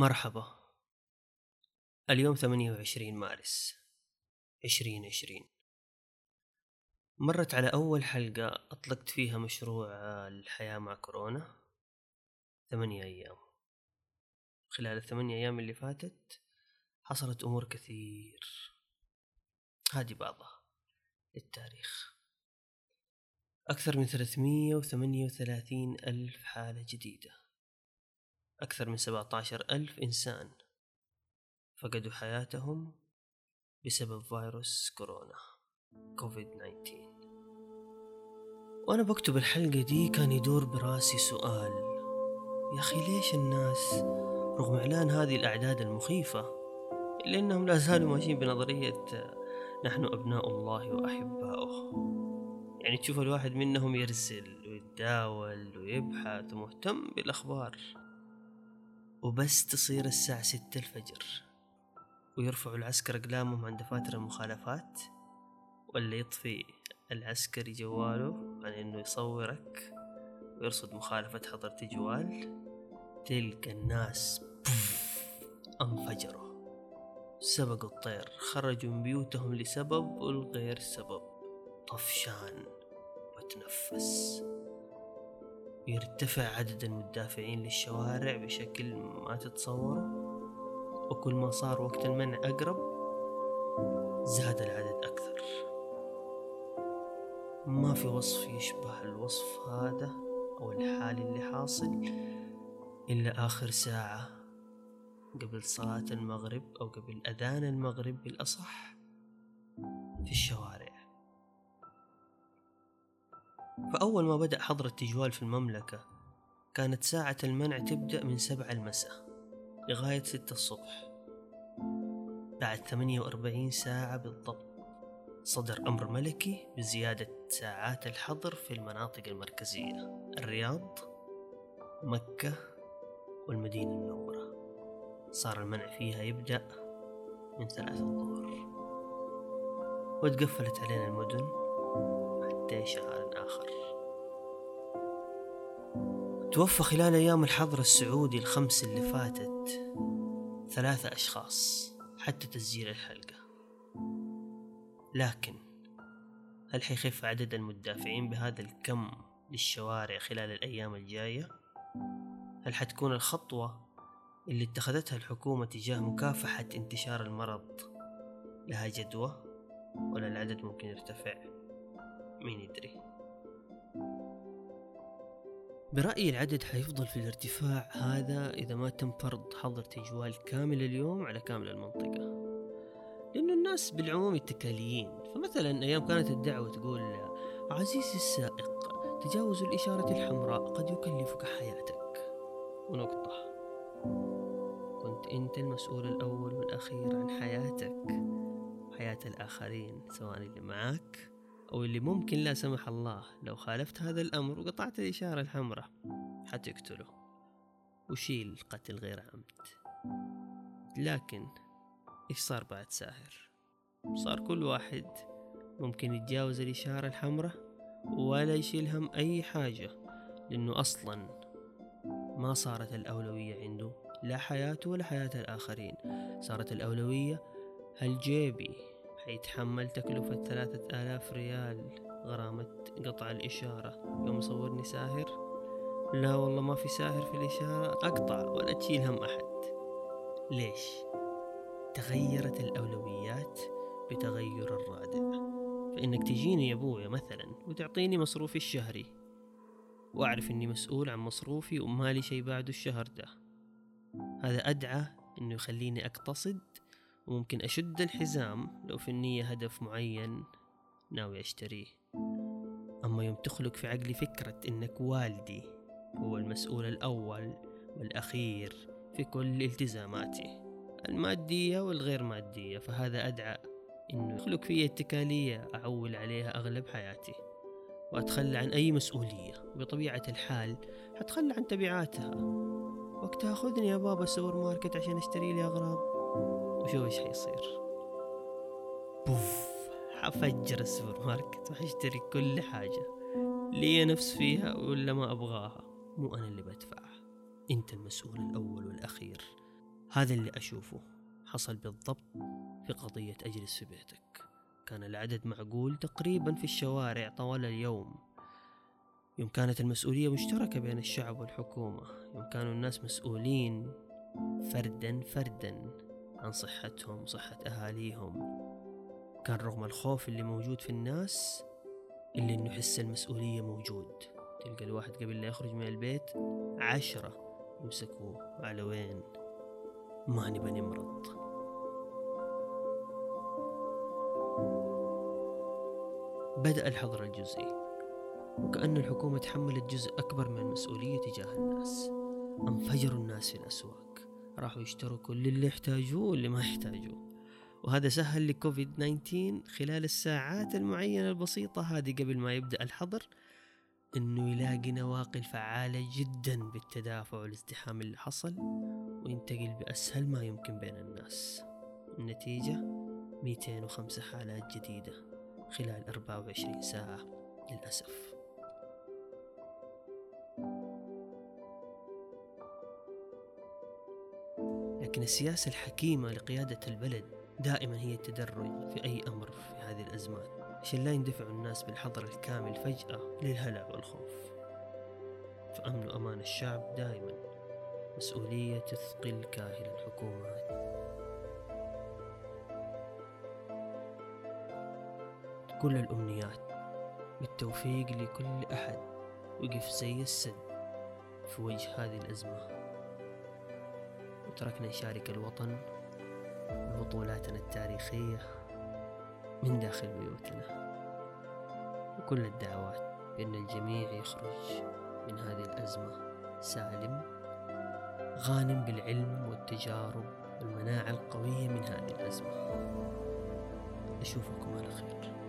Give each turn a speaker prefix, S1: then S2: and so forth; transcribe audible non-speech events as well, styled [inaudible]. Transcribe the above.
S1: مرحبا. اليوم ثمانية وعشرين مارس عشرين عشرين. مرت على أول حلقة أطلقت فيها مشروع الحياة مع كورونا. ثمانية أيام. خلال الثمانية أيام اللي فاتت حصلت أمور كثير. هذه بعضها. للتاريخ أكثر من ثلاثمية وثمانية وثلاثين ألف حالة جديدة. أكثر من سبعة عشر ألف إنسان فقدوا حياتهم بسبب فيروس كورونا كوفيد 19 وأنا بكتب الحلقة دي كان يدور براسي سؤال يا أخي ليش الناس رغم إعلان هذه الأعداد المخيفة إلا أنهم لا زالوا ماشيين بنظرية نحن أبناء الله وأحباؤه؟ يعني تشوف الواحد منهم يرسل ويتداول ويبحث ومهتم بالأخبار. وبس تصير الساعة ستة الفجر. ويرفعوا العسكر أقلامهم عند دفاتر المخالفات ولا يطفي العسكري جواله عن إنه يصورك ويرصد مخالفة حضرة جوال. تلقى الناس [laughs] انفجروا. سبقوا الطير. خرجوا من بيوتهم لسبب والغير سبب. طفشان وتنفس. يرتفع عدد المدافعين للشوارع بشكل ما تتصوره وكل ما صار وقت المنع أقرب زاد العدد أكثر. ما في وصف يشبه الوصف هذا أو الحال اللي حاصل إلا آخر ساعة قبل صلاة المغرب أو قبل أذان المغرب بالأصح في الشوارع. فأول ما بدأ حظر التجوال في المملكة كانت ساعة المنع تبدأ من سبع المساء لغاية ستة الصبح. بعد ثمانية وأربعين ساعة بالضبط صدر أمر ملكي بزيادة ساعات الحظر في المناطق المركزية الرياض مكة والمدينة المنورة. صار المنع فيها يبدأ من ثلاثة الظهر. وتقفلت علينا المدن حتى شهر آخر. توفى خلال أيام الحظر السعودي الخمس اللي فاتت ثلاثة أشخاص حتى تسجيل الحلقة لكن هل حيخف عدد المدافعين بهذا الكم للشوارع خلال الأيام الجاية؟ هل حتكون الخطوة اللي اتخذتها الحكومة تجاه مكافحة انتشار المرض لها جدوى؟ ولا العدد ممكن يرتفع؟ مين يدري؟ برأيي العدد حيفضل في الارتفاع هذا إذا ما تم فرض حظر تجوال كامل اليوم على كامل المنطقة. لأنه الناس بالعموم اتكاليين فمثلا أيام كانت الدعوة تقول عزيزي السائق تجاوز الإشارة الحمراء قد يكلفك حياتك. ونقطة. كنت أنت المسؤول الأول والأخير عن حياتك. حياة الآخرين سواء اللي معك أو اللي ممكن لا سمح الله لو خالفت هذا الأمر وقطعت الإشارة الحمراء حتقتله وشيل قتل غير عمد. لكن إيش صار بعد ساهر؟ صار كل واحد ممكن يتجاوز الإشارة الحمراء ولا يشيل هم أي حاجة لأنه أصلا ما صارت الأولوية عنده لا حياته ولا حياة الآخرين. صارت الأولوية هل جيبي حيتحمل تكلفة ثلاثة آلاف ريال غرامة قطع الإشارة. يوم صورني ساهر. لا والله ما في ساهر في الإشارة أقطع ولا تشيل هم أحد. ليش؟ تغيرت الأولويات بتغير الرادع. فإنك تجيني يا أبويا مثلا وتعطيني مصروفي الشهري. وأعرف إني مسؤول عن مصروفي ومالي شي بعده الشهر ده. هذا أدعى إنه يخليني أقتصد وممكن أشد الحزام لو في النية هدف معين ناوي أشتريه. أما يوم تخلق في عقلي فكرة إنك والدي هو المسؤول الأول والأخير في كل التزاماتي المادية والغير مادية فهذا أدعى إنه يخلق في اتكالية أعول عليها أغلب حياتي. وأتخلى عن أي مسؤولية وبطبيعة الحال حتخلى عن تبعاتها. وقتها خذني يا بابا السوبر ماركت عشان أشتري لي أغراض. وشوف إيش حيصير. بوف حفجر السوبر ماركت وحشتري كل حاجة لي نفس فيها ولا ما أبغاها. مو أنا اللي بدفع أنت المسؤول الأول والأخير. هذا اللي أشوفه. حصل بالضبط في قضية أجلس في بيتك كان العدد معقول تقريبا في الشوارع طوال اليوم. يوم كانت المسؤولية مشتركة بين الشعب والحكومة. يوم كانوا الناس مسؤولين فردا فردا. عن صحتهم صحة أهاليهم. كان رغم الخوف اللي موجود في الناس إلا إنه حس المسؤولية موجود. تلقى الواحد قبل لا يخرج من البيت عشرة يمسكوه على وين ما نبى نمرض. بدأ الحظر الجزئي. وكأن الحكومة تحملت جزء أكبر من المسؤولية تجاه الناس. أنفجروا الناس في الأسواق. راحوا يشتروا كل اللي يحتاجوه واللي ما يحتاجوه. وهذا سهل لكوفيد 19 خلال الساعات المعينة البسيطة هذه قبل ما يبدأ الحظر إنه يلاقي نواقل فعالة جدا بالتدافع والازدحام اللي حصل وينتقل بأسهل ما يمكن بين الناس. النتيجة 205 حالات جديدة خلال 24 ساعة للأسف. لكن السياسة الحكيمة لقيادة البلد دائما هي التدرج في أي أمر في هذه الأزمات عشان لا يندفعوا الناس بالحظر الكامل فجأة للهلع والخوف. فأمن وأمان الشعب دائما. مسؤولية تثقل كاهل الحكومات. كل الأمنيات بالتوفيق لكل أحد وقف زي السد في وجه هذه الأزمة وتركنا نشارك الوطن ببطولاتنا التاريخية من داخل بيوتنا. وكل الدعوات بأن الجميع يخرج من هذه الأزمة سالم غانم بالعلم والتجارب والمناعة القوية من هذه الأزمة. أشوفكم على خير.